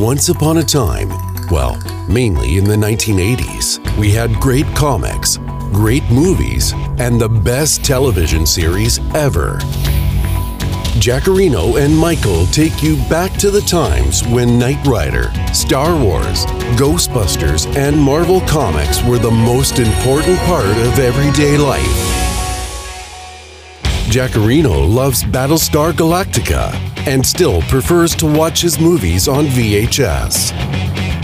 Once upon a time, well, mainly in the 1980s, we had great comics, great movies, and the best television series ever. Jackarino and Michael take you back to the times when Knight Rider, Star Wars, Ghostbusters, and Marvel Comics were the most important part of everyday life. Jackarino loves Battlestar Galactica and still prefers to watch his movies on VHS.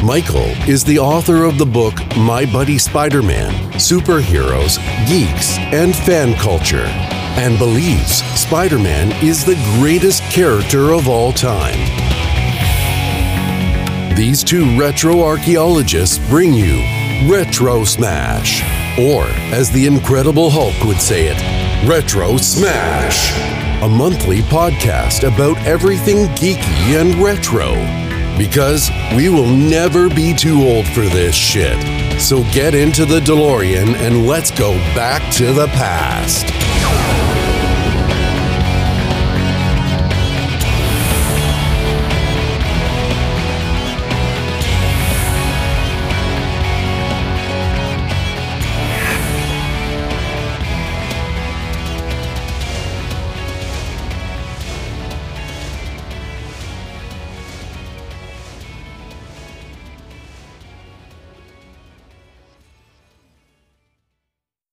Michael is the author of the book My Buddy Spider Man Superheroes, Geeks, and Fan Culture and believes Spider Man is the greatest character of all time. These two retro archaeologists bring you Retro Smash, or as the Incredible Hulk would say it, Retro Smash, a monthly podcast about everything geeky and retro. Because we will never be too old for this shit. So get into the DeLorean and let's go back to the past.